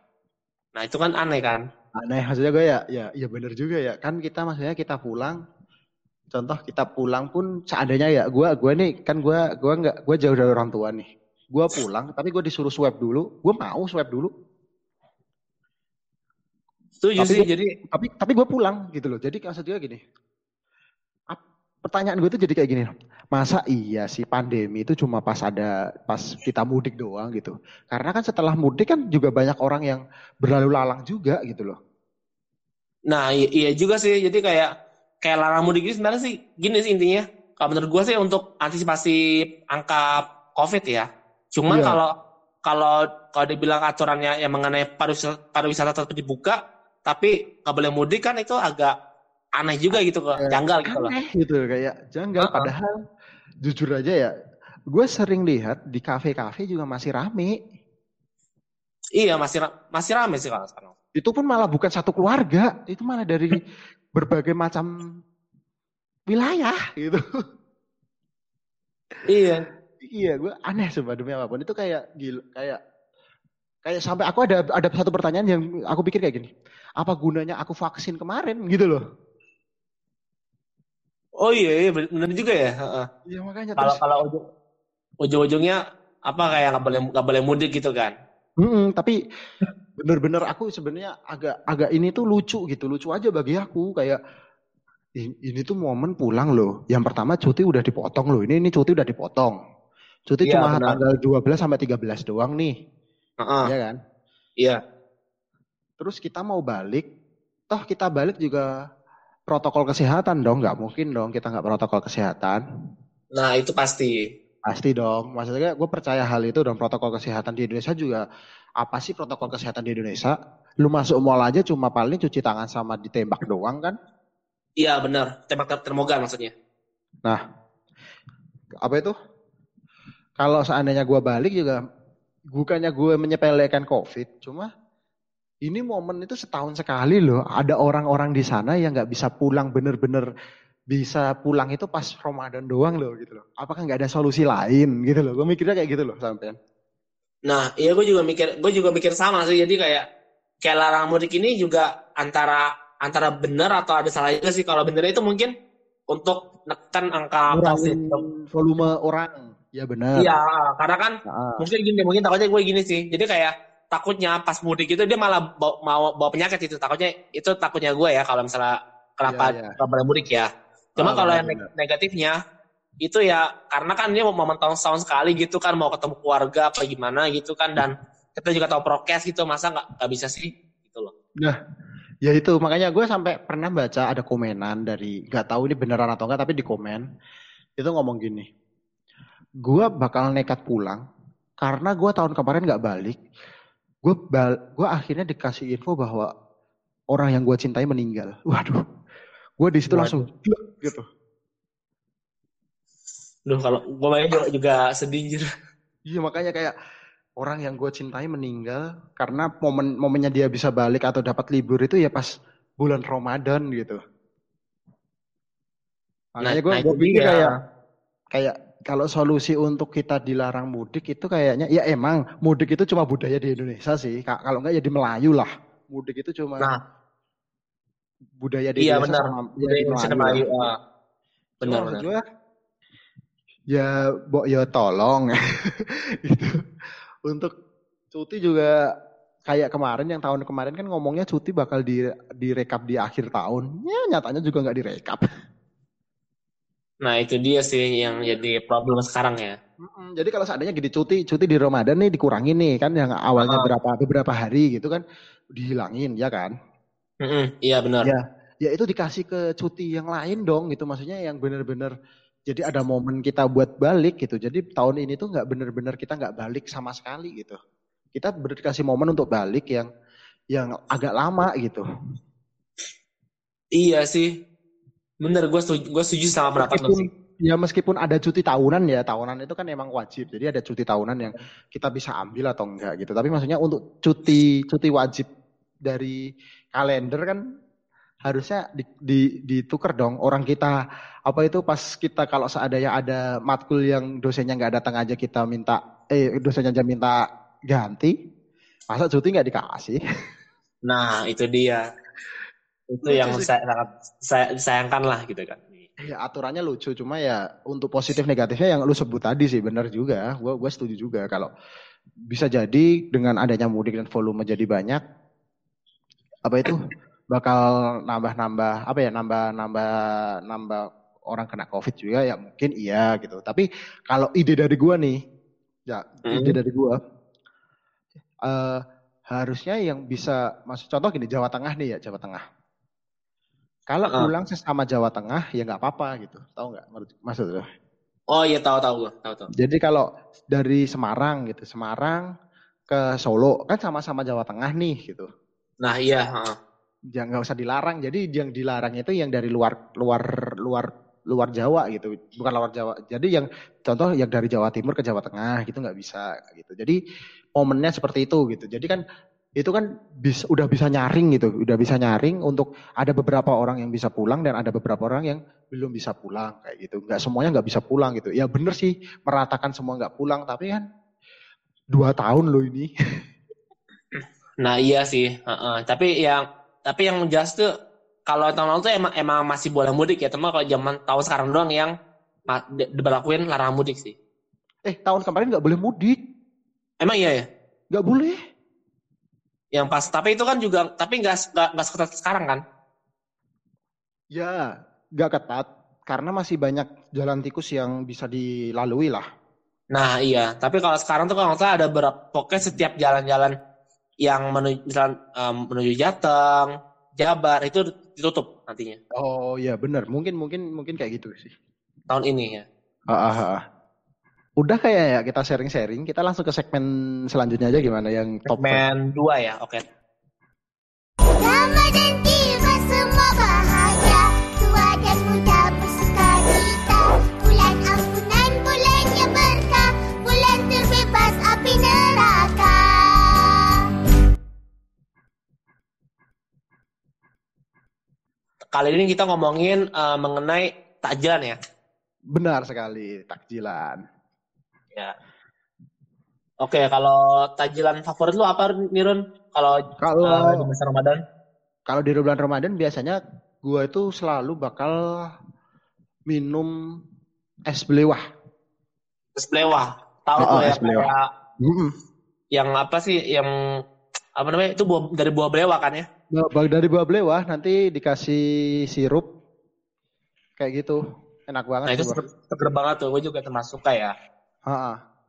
nah itu kan aneh kan Aneh, maksudnya gue ya, ya, ya bener juga ya. Kan kita maksudnya kita pulang, contoh kita pulang pun seandainya ya, gue gue nih kan gue gue nggak gue jauh dari orang tua nih. Gue pulang, tapi gue disuruh swab dulu. Gue mau swab dulu. Setuju Tapi sih gua- jadi tapi tapi gue pulang gitu loh jadi maksud gue gini pertanyaan gue tuh jadi kayak gini masa iya sih pandemi itu cuma pas ada pas kita mudik doang gitu karena kan setelah mudik kan juga banyak orang yang berlalu lalang juga gitu loh Nah, iya juga sih. Jadi kayak kayak larang mudik ini sebenarnya sih gini sih intinya. Kalau menurut gue sih untuk antisipasi angka COVID ya. Cuman Iya. kalau kalau kalau dibilang aturannya yang mengenai pariwisata, pariwisata tetap dibuka, tapi nggak boleh mudik kan itu agak aneh juga gitu kok, Eh, janggal gitu loh. aneh gitu kayak janggal Uh-uh. padahal jujur aja ya gue sering lihat di kafe-kafe juga masih rame Iya masih ra- masih rame sih kalau sekarang. itu pun malah bukan satu keluarga itu malah dari berbagai macam wilayah gitu Iya. Iya, gue aneh sumpah demi apa pun. Itu kayak gila, kayak kayak sampai aku ada ada satu pertanyaan yang aku pikir kayak gini. Apa gunanya aku vaksin kemarin gitu loh. Oh iya, iya bener juga ya. Iya makanya Kalau terus. kalau ujung, ujung-ujungnya apa kayak nggak boleh nggak boleh mudik gitu kan? Mm-mm, tapi bener-bener aku sebenarnya agak agak ini tuh lucu gitu, lucu aja bagi aku kayak i- ini tuh momen pulang loh. Yang pertama cuti udah dipotong loh. Ini ini cuti udah dipotong. Cuti Iya, cuma benar. tanggal 12 sampai 13 doang nih, Heeh. ya kan? Iya. Terus kita mau balik, toh kita balik juga protokol kesehatan dong, nggak mungkin dong kita nggak protokol kesehatan. Nah itu pasti. Pasti dong, maksudnya gue percaya hal itu dan protokol kesehatan di Indonesia juga apa sih protokol kesehatan di Indonesia? Lu masuk mall aja cuma paling cuci tangan sama ditembak doang kan? Iya benar. Tembak ter- termogan maksudnya. Apa itu? Kalau seandainya gue balik juga bukannya gue menyepelekan COVID, cuma ini momen itu setahun sekali loh. Ada orang-orang di sana yang nggak bisa pulang bener-bener bisa pulang itu pas Ramadan doang loh gitu loh. Apakah nggak ada solusi lain gitu loh? Gue mikirnya kayak gitu loh sampean. Nah, iya gue juga mikir, gue juga mikir sama sih. Jadi kayak kayak larang mudik ini juga antara antara benar atau ada salah juga sih. Kalau bener itu mungkin untuk nekan angka. Ngurangin volume orang. Ya benar. Iya, karena kan Ah, mungkin gini, mungkin takutnya gue gini sih. Jadi kayak takutnya pas mudik itu dia malah bawa, mau bawa penyakit itu. Takutnya itu takutnya gue ya kalau misalnya kenapa nggak boleh mudik ya. Cuma Ah, kalau yang neg- negatifnya itu ya karena kan dia mau momen tahun sekali gitu kan mau ketemu keluarga apa gimana gitu kan dan kita juga tahu prokes gitu masa nggak nggak bisa sih gitu loh. Ya itu makanya gue sampai pernah baca ada komenan dari nggak tahu ini beneran atau enggak tapi di komen itu ngomong gini, gue bakal nekat pulang karena gue tahun kemarin nggak balik, gue gue akhirnya dikasih info bahwa orang yang gue cintai meninggal. Waduh, gue di situ langsung gitu. Duh kalau gue main juga, juga sedih anjir. Iya makanya kayak orang yang gue cintai meninggal karena momen momennya dia bisa balik atau dapat libur itu ya pas bulan Ramadan gitu. Makanya gue nah, gue pikir dia. kayak kayak kalau solusi untuk kita dilarang mudik itu kayaknya ya emang mudik itu cuma budaya di Indonesia sih. Ka- Kalau enggak ya di Melayu lah. Mudik itu cuma Nah. budaya di Iya Indonesia benar. sama ya Udah di Indonesia Melayu. Melayu. ah. Cuma Benar maksud benar. gue, ya, bo, ya tolong [LAUGHS] gitu untuk Cuti juga kayak kemarin yang tahun kemarin kan ngomongnya cuti bakal di direkap di akhir tahun. Ya nyatanya juga nggak direkap. Nah, itu dia sih yang jadi problem sekarang ya. Jadi kalau seandainya gini cuti cuti di Ramadan nih dikurangin nih kan yang awalnya Ah. berapa beberapa hari gitu kan dihilangin ya kan? Mm-mm, iya benar. Ya, ya itu dikasih ke cuti yang lain dong gitu maksudnya yang bener-bener jadi ada momen kita buat balik gitu. Jadi tahun ini tuh nggak bener-bener kita nggak balik sama sekali gitu. Kita dikasih momen untuk balik yang yang agak lama gitu. Iya sih. Bener, gue setuju, gue setuju sama pendapat lo sih. ya meskipun ada cuti tahunan ya tahunan itu kan emang wajib. Jadi ada cuti tahunan yang kita bisa ambil atau enggak gitu. Tapi maksudnya untuk cuti cuti wajib dari kalender kan harusnya di, di, ditukar dong orang kita apa itu pas kita kalau seandainya ada matkul yang dosennya nggak datang aja kita minta eh dosennya aja minta ganti masa cuti nggak dikasih [LAUGHS] Nah, itu dia. Itu Lucu yang sih. saya sangat saya disayangkan lah gitu kan. ya aturannya lucu cuma ya untuk positif negatifnya yang lu sebut tadi sih benar juga gua gua setuju juga kalau bisa jadi dengan adanya mudik dan volume jadi banyak apa itu bakal nambah-nambah apa ya nambah nambah nambah orang kena covid juga ya mungkin iya gitu tapi kalau ide dari gua nih ya ide Hmm. dari gua eh harusnya yang bisa masuk contoh gini Jawa Tengah nih ya Jawa Tengah kalau Ah. pulang sesama Jawa Tengah ya nggak apa-apa gitu. Tahu nggak maksud- maksudnya Oh iya tahu tahu tahu tahu. jadi kalau dari Semarang gitu Semarang ke Solo kan sama-sama Jawa Tengah nih gitu. Nah, iya, heeh. ya nggak usah dilarang. Jadi yang dilarang itu yang dari luar luar luar luar Jawa gitu. Bukan luar Jawa. Jadi yang contoh yang dari Jawa Timur ke Jawa Tengah gitu nggak bisa gitu. Jadi momennya seperti itu gitu. Jadi kan itu kan bisa udah bisa nyaring gitu udah bisa nyaring untuk ada beberapa orang yang bisa pulang dan ada beberapa orang yang belum bisa pulang kayak gitu nggak semuanya nggak bisa pulang gitu ya bener sih meratakan semua nggak pulang tapi kan dua tahun loh ini [LAUGHS] Nah, iya sih, heeh. Tapi yang tapi yang jelas tuh kalau tahun lalu tuh emang emang masih boleh mudik ya, teman kalau zaman tahun sekarang doang yang diberlakuin larangan mudik sih. eh tahun kemarin nggak boleh mudik Emang iya ya? nggak boleh Yang pas tapi itu kan juga tapi nggak nggak seketat sekarang kan? Ya, nggak ketat karena masih banyak jalan tikus yang bisa dilalui lah. Nah, iya. Tapi kalau sekarang tuh kalau nggak ada berapa pokoknya setiap jalan-jalan yang menuju misalnya em, menuju Jateng, Jabar itu ditutup nantinya Oh iya benar, mungkin mungkin mungkin kayak gitu sih. tahun ini ya. Ah, ah, ah. Udah kayak ya kita sharing-sharing, kita langsung ke segmen selanjutnya aja gimana yang top. Segmen 2 ya, oke. Ramadan tiba semua bahagia Tua dan muda bersuka cita Bulan ampunan, bulannya berkah Bulan terbebas api neraka Kali ini kita ngomongin eh, mengenai takjilan ya. Benar sekali, takjilan. Ya. Oke, kalau takjilan favorit lu apa Nirun? Kalau Kalau eh, di masa Ramadan? kalau di bulan Ramadan biasanya gua itu selalu bakal minum es belewah. Es belewah. Tahu Oh, tuh ya es belewah. kayak Mm-mm. yang apa sih yang apa namanya? Itu buah, dari buah belewah kan ya? Nah, dari buah belewah nanti dikasih sirup kayak gitu. Enak banget. Nah, itu seger, seger banget tuh. Gue juga termasuk suka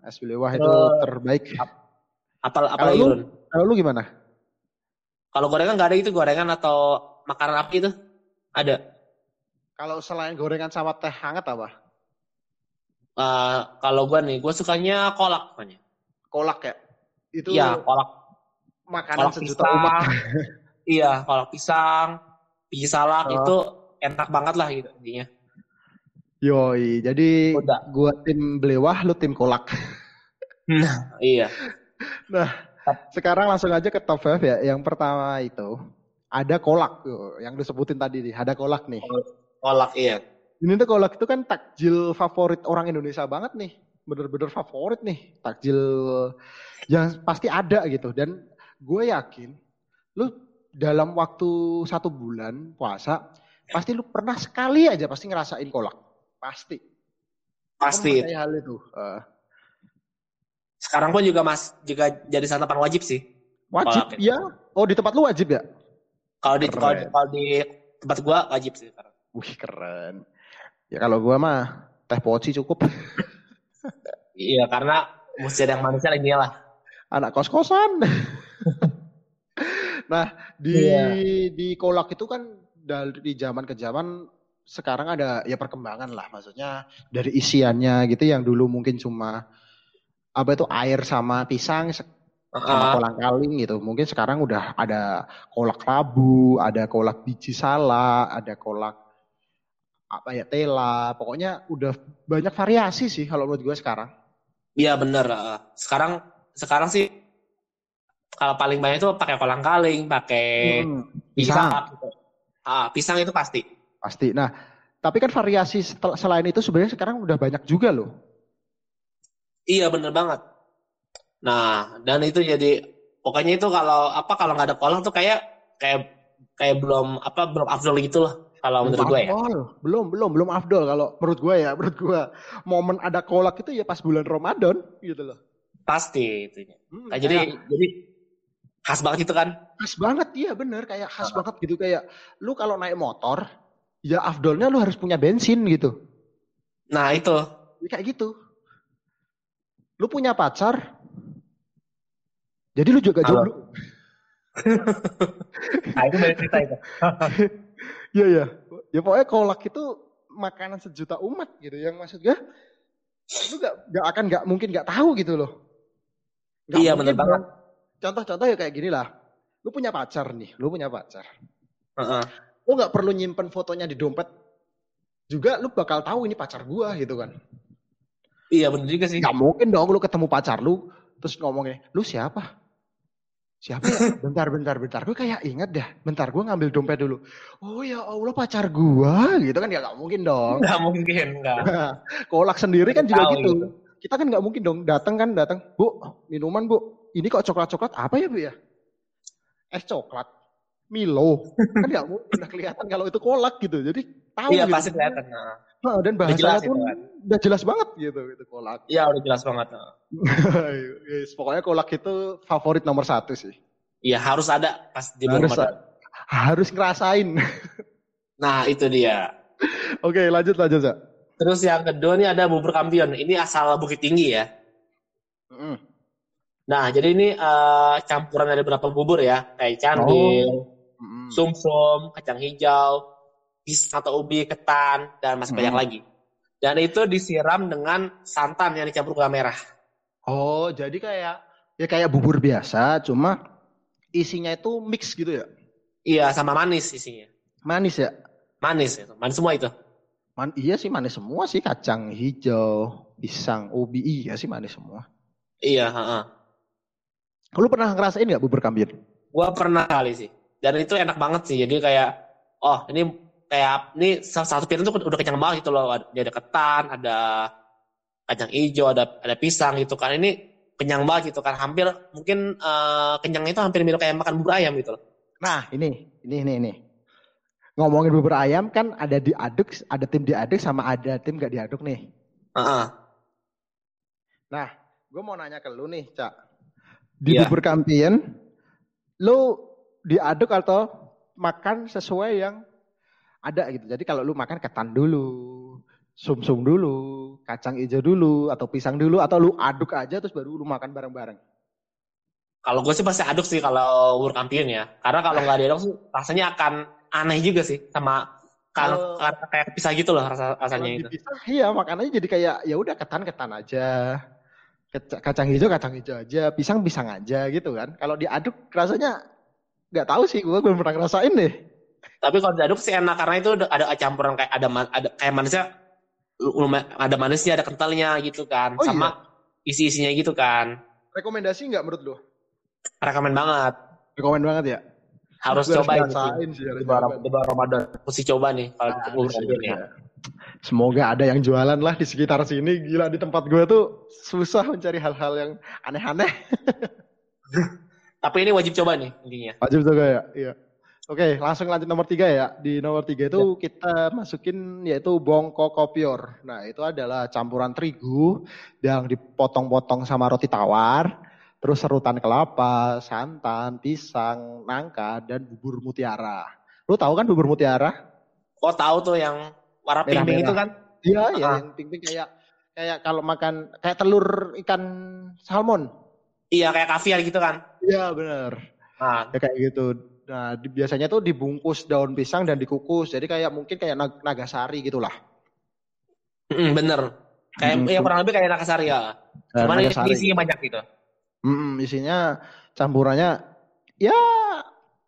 es belewah itu Terus- terbaik. Apal apa Kalau lu? Kalau lu gimana? Kalau gorengan nggak ada itu gorengan atau makanan api itu? Ada. Kalau selain gorengan sama teh hangat apa? Eh, kalau gue nih, gue sukanya kolak namanya. Kolak ya? Itu Iya, kolak makanan kolak sejuta pisang. umat. iya, kolak pisang, biji salak Oh. itu enak banget lah gitu intinya. Yoi, jadi Udah. gua tim belewah, lu tim kolak. Nah, iya. Sekarang langsung aja ke top 5 ya. Yang pertama itu ada kolak tuh, yang disebutin tadi nih, ada kolak nih. Kolak iya. Ini tuh kolak itu kan takjil favorit orang Indonesia banget nih. Bener-bener favorit nih. Takjil yang pasti ada gitu. Dan gue yakin lu dalam waktu satu bulan puasa, pasti lu pernah sekali aja pasti ngerasain kolak. Pasti. Pasti. hal itu. Eh, Sekarang pun juga mas juga jadi santapan wajib sih. Wajib ya. Oh di tempat lu wajib ya? Kalau di kalau di- tempat gua wajib sih sekarang. Wih keren. Ya kalau gua mah teh poci cukup. [LAUGHS] Iya karena mesti ada yang manusia ini lah. Anak kos-kosan. [LAUGHS] nah di Iya. di kolak itu kan dari zaman ke zaman sekarang ada ya perkembangan lah maksudnya dari isiannya gitu yang dulu mungkin cuma apa itu air sama pisang sama kolang kaling gitu mungkin sekarang udah ada kolak labu ada kolak biji salak ada kolak apa ya tela pokoknya udah banyak variasi sih kalau menurut gue sekarang Iya bener. Sekarang sekarang sih kalau paling banyak itu pakai kolang kaling, pakai Hmm, pisang. pisang. Ah, pisang itu pasti. Pasti nah tapi kan variasi setel- selain itu sebenarnya sekarang udah banyak juga loh Iya bener banget. Nah dan itu jadi pokoknya itu kalau apa kalau nggak ada kolak tuh kayak kayak kayak belum apa belum afdol gitu lah kalau menurut gue ya. belum belum belum afdol kalau menurut gue ya menurut gue momen ada kolak itu ya pas bulan Ramadan gitu loh Pasti itu. Hmm, Nah, jadi kayak jadi khas banget itu kan. khas banget iya bener kayak khas banget gitu kayak lu kalau naik motor ya afdolnya lu harus punya bensin gitu Nah itu Ya, kayak gitu lu punya pacar jadi lu juga Halo. jomblo [LAUGHS] nah itu beda cerita itu. [LAUGHS] Iya ya. Ya pokoknya kolak itu makanan sejuta umat gitu. Yang maksud gue, lu gak, gak akan gak mungkin gak tahu gitu loh. Nggak Iya, bener banget. Contoh-contoh ya kayak gini lah. Lu punya pacar nih, lu punya pacar. Heeh. Lu gak perlu nyimpen fotonya di dompet. Juga lu bakal tahu ini pacar gua gitu kan. Iya bener juga sih. Gak mungkin dong lu ketemu pacar lu, terus ngomongnya, lu siapa? Siapa ya? [LAUGHS] Bentar, bentar, bentar. Gue kayak inget dah. Bentar, gue ngambil dompet dulu. Oh ya Allah pacar gua gitu kan ya gak mungkin dong. Nggak mungkin nggak. [LAUGHS] Kolak sendiri kan juga gitu. gitu. Kita kan nggak mungkin dong datang kan datang, Bu, minuman Bu. Ini kok coklat-coklat apa ya Bu ya? Es coklat. Milo. kan mungkin udah kelihatan kalau itu kolak gitu. Jadi tahu Iya gitu. pasti kelihatan. Nah. Nah, dan Udah bahasanya jelas pun itu kan. udah jelas banget gitu itu kolak. Iya udah jelas banget. Nah. [LAUGHS] Yes, pokoknya kolak itu favorit nomor satu sih. Iya harus ada pas di Harus, Ramadan. harus ngerasain. [LAUGHS] Nah itu dia. Oke lanjut lanjut Zak. Terus yang kedua nih ada bubur kampion. Ini asal Bukit Tinggi ya. Mm. Nah jadi ini eh, campuran dari beberapa bubur ya. Kayak candil, Mm. sumsum, kacang hijau, pisang atau ubi, ketan, dan masih banyak Hmm. lagi. Dan itu disiram dengan santan yang dicampur gula merah. Oh jadi kayak ya kayak bubur biasa, cuma isinya itu mix gitu ya. Iya sama manis isinya. Manis ya. Manis itu. Manis semua itu. Man, iya sih manis semua sih kacang hijau, pisang, ubi iya sih manis semua. Iya, heeh. Lu pernah ngerasain nggak bubur kampion? Gua pernah kali sih. Dan itu enak banget sih. Jadi kayak oh, ini kayak ini satu piring tuh udah kenyang banget gitu loh. Ada- Dia ada ketan, ada kacang hijau, ada ada pisang gitu kan. Ini kenyang banget gitu kan. Hampir mungkin eh, kenyangnya itu hampir mirip kayak makan bubur ayam gitu loh. Nah ini, ini, ini, ini. Ngomongin bubur ayam kan ada diaduk, ada tim diaduk sama ada tim gak diaduk nih. Heeh. Nah, gue mau nanya ke lu nih, Cak. Di Iya. bubur kampion, lu diaduk atau makan sesuai yang ada gitu. Jadi kalau lu makan ketan dulu, sumsum dulu, kacang hijau dulu, atau pisang dulu, atau lu aduk aja terus baru lu makan bareng-bareng. Kalau gue sih pasti aduk sih kalau bubur kampiun ya. Karena kalau nggak diaduk sih rasanya akan aneh juga sih sama kalau kayak pisah gitu loh rasa, rasanya itu. dipisah, iya makanannya jadi kayak ya udah ketan-ketan aja. Kec- Kacang hijau kacang hijau aja, pisang pisang aja gitu kan. Kalau diaduk rasanya nggak tahu sih, gue belum pernah ngerasain deh. Tapi kalau diaduk sih enak karena itu ada, campuran kayak ada ada kayak manisnya ada manisnya, ada kentalnya gitu kan. Oh, sama isi-isinya gitu kan. Rekomendasi nggak menurut lo? Rekomen banget. Rekomend banget ya. Harus Gua coba sih. Di bulan, di Ramadan. Mesti coba nih kalau Ah, harus kampiun ya. coba. Semoga ada yang jualan lah di sekitar sini. Gila di tempat gue tuh susah mencari hal-hal yang aneh-aneh. [LAUGHS] Tapi ini wajib coba nih intinya. Wajib juga ya. Iya. Oke, langsung lanjut nomor tiga ya. Di nomor tiga itu kita masukin yaitu bongko kopior. Nah, itu adalah campuran terigu yang dipotong-potong sama roti tawar, terus serutan kelapa, santan, pisang, nangka, dan bubur mutiara. Lu tahu kan bubur mutiara? Oh tahu tuh yang warna pink Merah-merah. itu kan? Iya, iya, Ah. yang pink-pink kayak kayak kalau makan kayak telur ikan salmon. Iya kayak kaviar gitu kan? Iya, benar. Nah, Ya kayak gitu. Nah, di- biasanya tuh dibungkus daun pisang dan dikukus. Jadi kayak mungkin kayak nag- nagasari gitulah. mm, bener. Kayak Mm, ya kurang lebih kayak nakasari ya. Nah, Cuman nagasari. isinya banyak gitu. Mm, isinya campurannya ya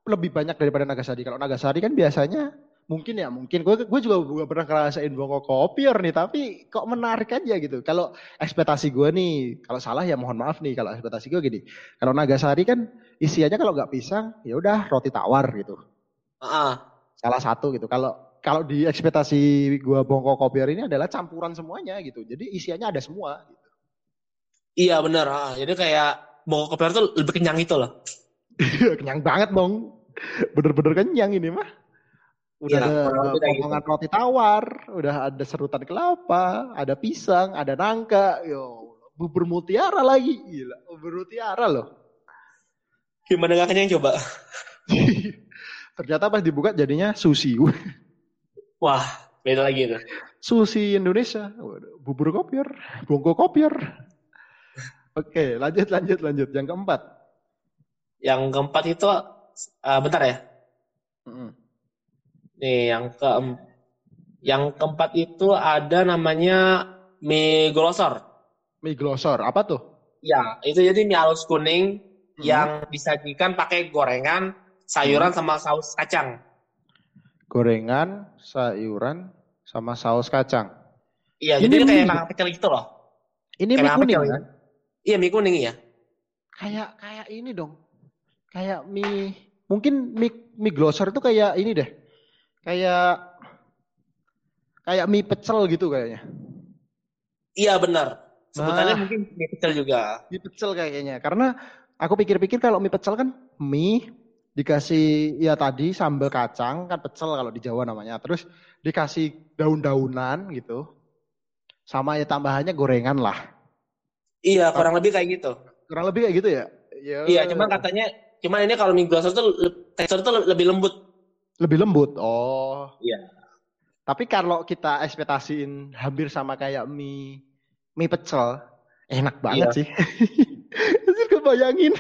lebih banyak daripada nagasari. Kalau nagasari kan biasanya mungkin ya mungkin gue gue juga juga pernah ngerasain bongko kopior nih tapi kok menarik aja gitu. Kalau ekspektasi gue nih kalau salah ya mohon maaf nih kalau ekspektasi gue gini. Kalau nagasari kan isiannya kalau nggak pisang ya udah roti tawar gitu. Heeh. salah satu gitu. Kalau kalau di ekspektasi gua bongko kopior ini adalah campuran semuanya gitu. Jadi isiannya ada semua. Gitu. Iya bener. ah. Jadi kayak bongko kopior tuh lebih kenyang gitu loh. [LAUGHS] kenyang banget dong. Bener-bener kenyang ini mah. Udah Iya, ada kayak potongan roti tawar, udah ada serutan kelapa, ada pisang, ada nangka, yo bubur mutiara lagi, gila, bubur mutiara loh. Gimana gak kenyang coba? [LAUGHS] Ternyata pas dibuka jadinya sushi, Wah, beda lagi itu. sushi Indonesia, bubur kopior, bongko kopior. Oke, lanjut, lanjut, lanjut. Yang keempat. Yang keempat itu, ah, bentar ya. Mm-mm. Nih, yang ke yang keempat itu ada namanya mie glosor. Mie glosor, apa tuh? Ya, itu jadi mie halus kuning Hmm. yang disajikan pakai gorengan, sayuran sama saus kacang. Gorengan, sayuran, sama saus kacang. Iya, Ini jadi dia kayak mie. mangkok pecel gitu loh. Ini Kayak mie kuning pecel kan? Iya, mie kuning ya. Kayak kayak ini dong. Kayak mie, mungkin mie mie glosor itu kayak ini deh. Kayak kayak mie pecel gitu kayaknya. Iya, benar. Sebutannya Nah. mungkin mie pecel juga. Mie pecel kayaknya. Karena aku pikir-pikir kalau mie pecel kan mie dikasih ya tadi sambal kacang kan pecel kalau di Jawa namanya. Terus dikasih daun-daunan gitu. Sama ya tambahannya gorengan lah. Iya, kurang lebih kayak gitu. Kurang lebih kayak gitu ya? Ya. Iya, cuman katanya, cuman ini kalau mie glosor tuh tekstur tuh lebih lembut. Lebih lembut. Oh. Iya. Tapi kalau kita ekspektasiin hampir sama kayak mie mie pecel, enak banget Iya. sih. [LAUGHS] Anjir, kebayangin.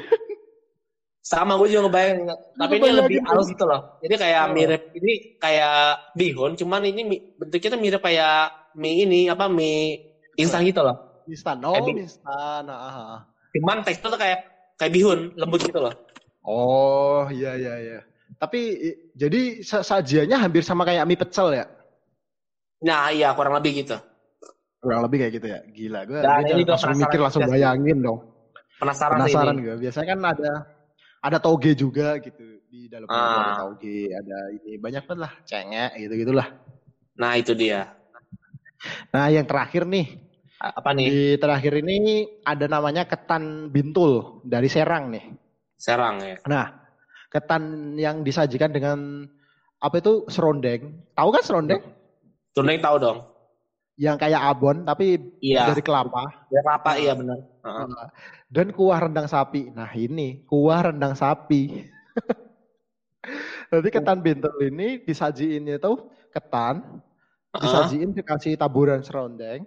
Sama gue juga ngebayang, tapi ini lebih halus gitu loh. Jadi kayak Oh. mirip ini kayak bihun, cuman ini bentuknya tuh mirip kayak mie ini apa mie instan gitu loh. Instan. Oh, Kayak mie- instan. Ah, ah, ah. Cuman tekstur tuh kayak kayak bihun, lembut gitu loh. Oh, iya iya iya. Tapi jadi sa- sajiannya hampir sama kayak mie pecel ya? Nah, iya kurang lebih gitu. Kurang lebih kayak gitu ya. Gila, gue gua langsung mikir langsung bayangin dong. Penasaran, Penasaran gue. Biasanya kan ada ada toge juga gitu di dalam Ah. ada toge, ada ini banyak banget lah, cengek gitu gitulah. Nah, itu dia. Nah, yang terakhir nih, Apa nih? Di terakhir ini ada namanya ketan bintul dari Serang nih. Serang ya. Nah, ketan yang disajikan dengan apa itu serondeng. Tahu kan serondeng? Tunai tahu dong. Yang kayak abon tapi Iya. dari kelapa Ya apa? Iya benar. Heeh. dan kuah rendang sapi. Nah, ini kuah rendang sapi. [LAUGHS] Nanti ketan bintul ini disajiin itu ketan, disajiin dikasih taburan serondeng.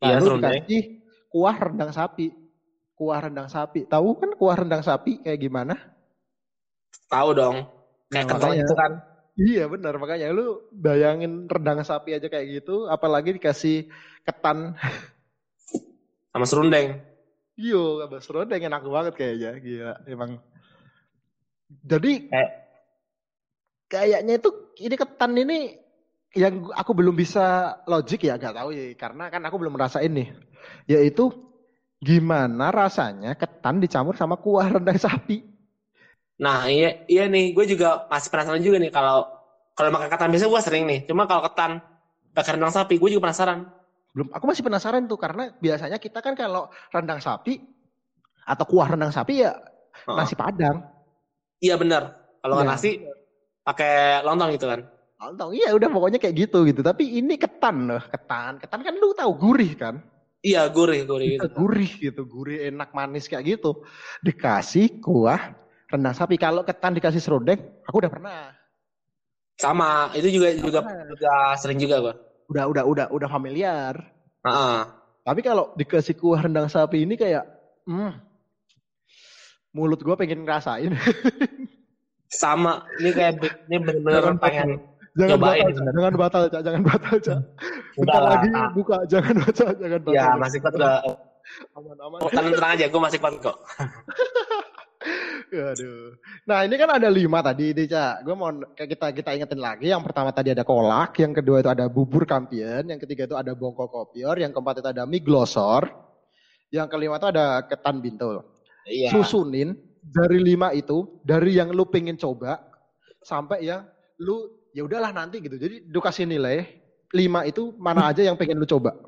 Iya, Lalu serundeng. dikasih kuah rendang sapi. Kuah rendang sapi. Tahu kan kuah rendang sapi kayak gimana? Tahu dong. Nah, Kayak kental makanya. gitu kan. Iya benar makanya lu bayangin rendang sapi aja kayak gitu, apalagi dikasih ketan. Sama serundeng. Iyo, kabar serondeng enak banget kayaknya. Gila, emang. Jadi Kayak- kayaknya itu ini ketan ini yang aku belum bisa logik ya, gak tahu ya, karena kan aku belum merasain nih. Yaitu gimana rasanya ketan dicampur sama kuah rendang sapi. Nah, iya iya nih, gue juga masih penasaran juga nih kalau kalau makan ketan biasa gue sering nih. Cuma kalau ketan pakai rendang sapi, gue juga penasaran. Belum, aku masih penasaran tuh karena biasanya kita kan kalau rendang sapi atau kuah rendang sapi ya Heeh. nasi padang. Iya benar. Kalau Iya. nasi pakai lontong gitu kan. Lontong, iya udah pokoknya kayak gitu gitu. Tapi ini ketan loh, ketan. Ketan kan lu tahu gurih kan? Iya, gurih, gurih gitu. Gurih gitu, gurih enak manis kayak gitu. Dikasih kuah rendang sapi. Kalau ketan dikasih serundeng, aku udah pernah. Sama, itu juga juga Sama. juga sering juga gua. Udah udah udah udah familiar. Heeh. Tapi kalau dikasih kuah rendang sapi ini kayak, hmm, mulut gua pengen ngerasain. [LAUGHS] Sama, ini kayak ini bener-bener pengen jangan Cobain, batal, jangan batal, Cak. jangan batal, Cak. Bentar Udah lah. lagi buka, jangan batal, jangan batal. Ya, masih kuat gak? Aman, aman. Tenang, tenang aja, gue masih kuat kok. [LAUGHS] Aduh. Nah ini kan ada lima tadi, Cak. Gue mau kayak kita kita ingetin lagi. Yang pertama tadi ada kolak, yang kedua itu ada bubur kampion, yang ketiga itu ada bongko kopior, yang keempat itu ada mie glosor, yang kelima itu ada ketan bintul. Iya. Susunin dari lima itu, dari yang lu pengen coba sampai yang lu ya udahlah nanti gitu. Jadi lu kasih nilai lima itu mana aja yang pengen lu coba.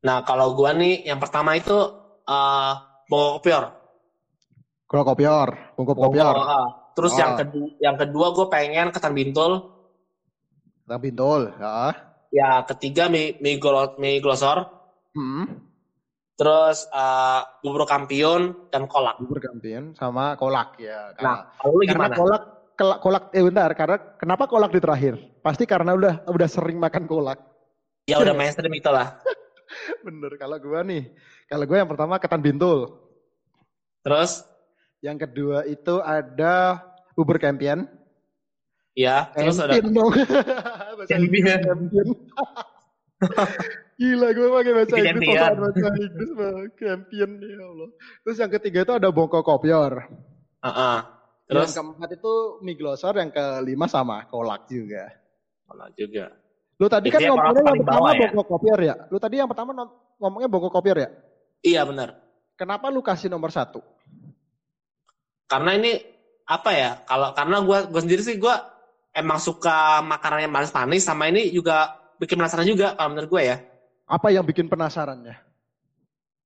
Nah, kalau gua nih, yang pertama itu eh bongko kopior. Kalau kopior, bongko kopior, ah. Terus Oh. yang kedua, yang kedua gue pengen ketan bintul. ketan bintul, ya. Ya, ketiga mie, mie, glo- mie glosor. Hmm. Terus eh bubur kampion dan kolak. bubur kampion sama kolak ya. Nah, kalau gimana? kolak kolak eh bentar karena kenapa kolak di terakhir? Pasti karena udah udah sering makan kolak. Ya udah mainstream itu lah. [LAUGHS] Bener kalau gua nih. Kalau gua yang pertama ketan bintul. Terus, Yang kedua itu ada bubur kampion. ya, terus ada dong. [LAUGHS] Kampion. kampion. [LAUGHS] Gila gue pakai bahasa Inggris pakai bahasa Inggris Bang. kampion ya Allah. Terus yang ketiga itu ada bongko kopior. Heeh. Terus yang keempat itu mie glosor, yang kelima sama kolak juga. kolak juga. Lu tadi kan Biasanya kolak ngomongnya yang pertama ya? bongko kopior ya? Lu tadi yang pertama ngomongnya bongko kopior ya? Iya benar. Kenapa lu kasih nomor satu? Karena ini apa ya? Kalau karena gua gua sendiri sih gua emang suka makanan yang manis-manis sama ini juga bikin penasaran juga kalau menurut gue ya. Apa yang bikin penasarannya?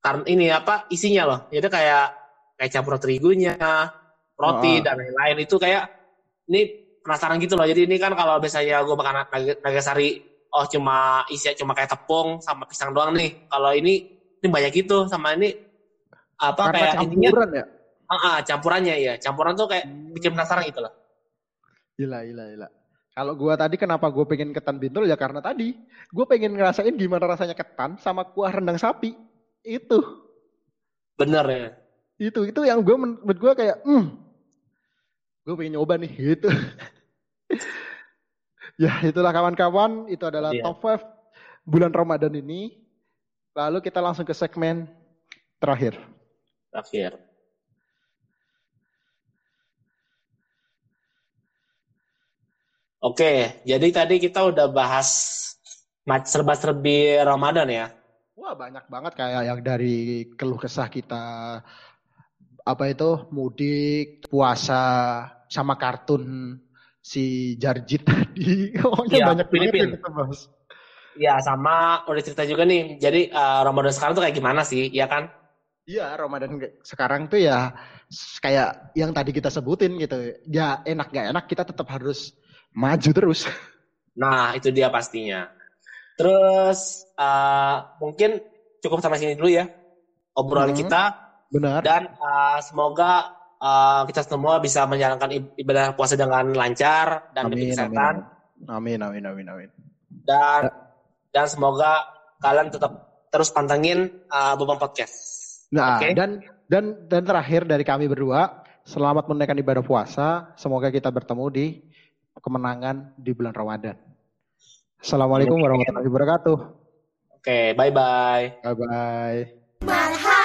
Karena ini apa isinya loh. Jadi kayak kayak campur terigunya, roti Ah. dan lain-lain itu kayak ini penasaran gitu loh. Jadi ini kan kalau biasanya gue makan nag- nagasari oh cuma isi cuma kayak tepung sama pisang doang nih. Kalau ini ini banyak gitu sama ini apa Karena kayak ininya campuran ya? Ah, ah, campurannya ya. Campuran tuh kayak bikin penasaran gitu loh. Gila, gila, gila. Kalau gua tadi kenapa gue pengen ketan bintul ya karena tadi gue pengen ngerasain gimana rasanya ketan sama kuah rendang sapi. Itu, Bener ya. itu, itu yang gue menurut gue kayak, hmm, gue pengen nyoba nih, [LAUGHS] gitu. ya itulah kawan-kawan, itu adalah Iya. top 5 bulan Ramadan ini. Lalu kita langsung ke segmen terakhir. Terakhir. Oke, jadi tadi kita udah bahas serba-serbi Ramadan ya. Wah banyak banget kayak yang dari keluh kesah kita apa itu mudik, puasa, sama kartun si Jarjit [LAUGHS] tadi. Pokoknya Iya, banyak banget Filipin. yang kita bahas. Ya, sama udah cerita juga nih. Jadi eh, Ramadan sekarang tuh kayak gimana sih, ya kan? Iya Ramadan sekarang tuh ya kayak yang tadi kita sebutin gitu. Ya enak gak enak kita tetap harus maju terus. Nah, itu dia pastinya. Terus eh, mungkin cukup sampai sini dulu ya obrolan Hmm. kita Benar. dan eh, semoga eh, kita semua bisa menjalankan ib- ibadah puasa dengan lancar dan Amin, kesehatan amin, amin, amin, amin. dan dan semoga kalian tetap terus pantengin uh, Bobang Podcast. Nah, Oke. dan dan dan terakhir dari kami berdua, selamat menunaikan ibadah puasa. Semoga kita bertemu di kemenangan di bulan Ramadan. Assalamualaikum warahmatullahi wabarakatuh. Oke, bye-bye. Bye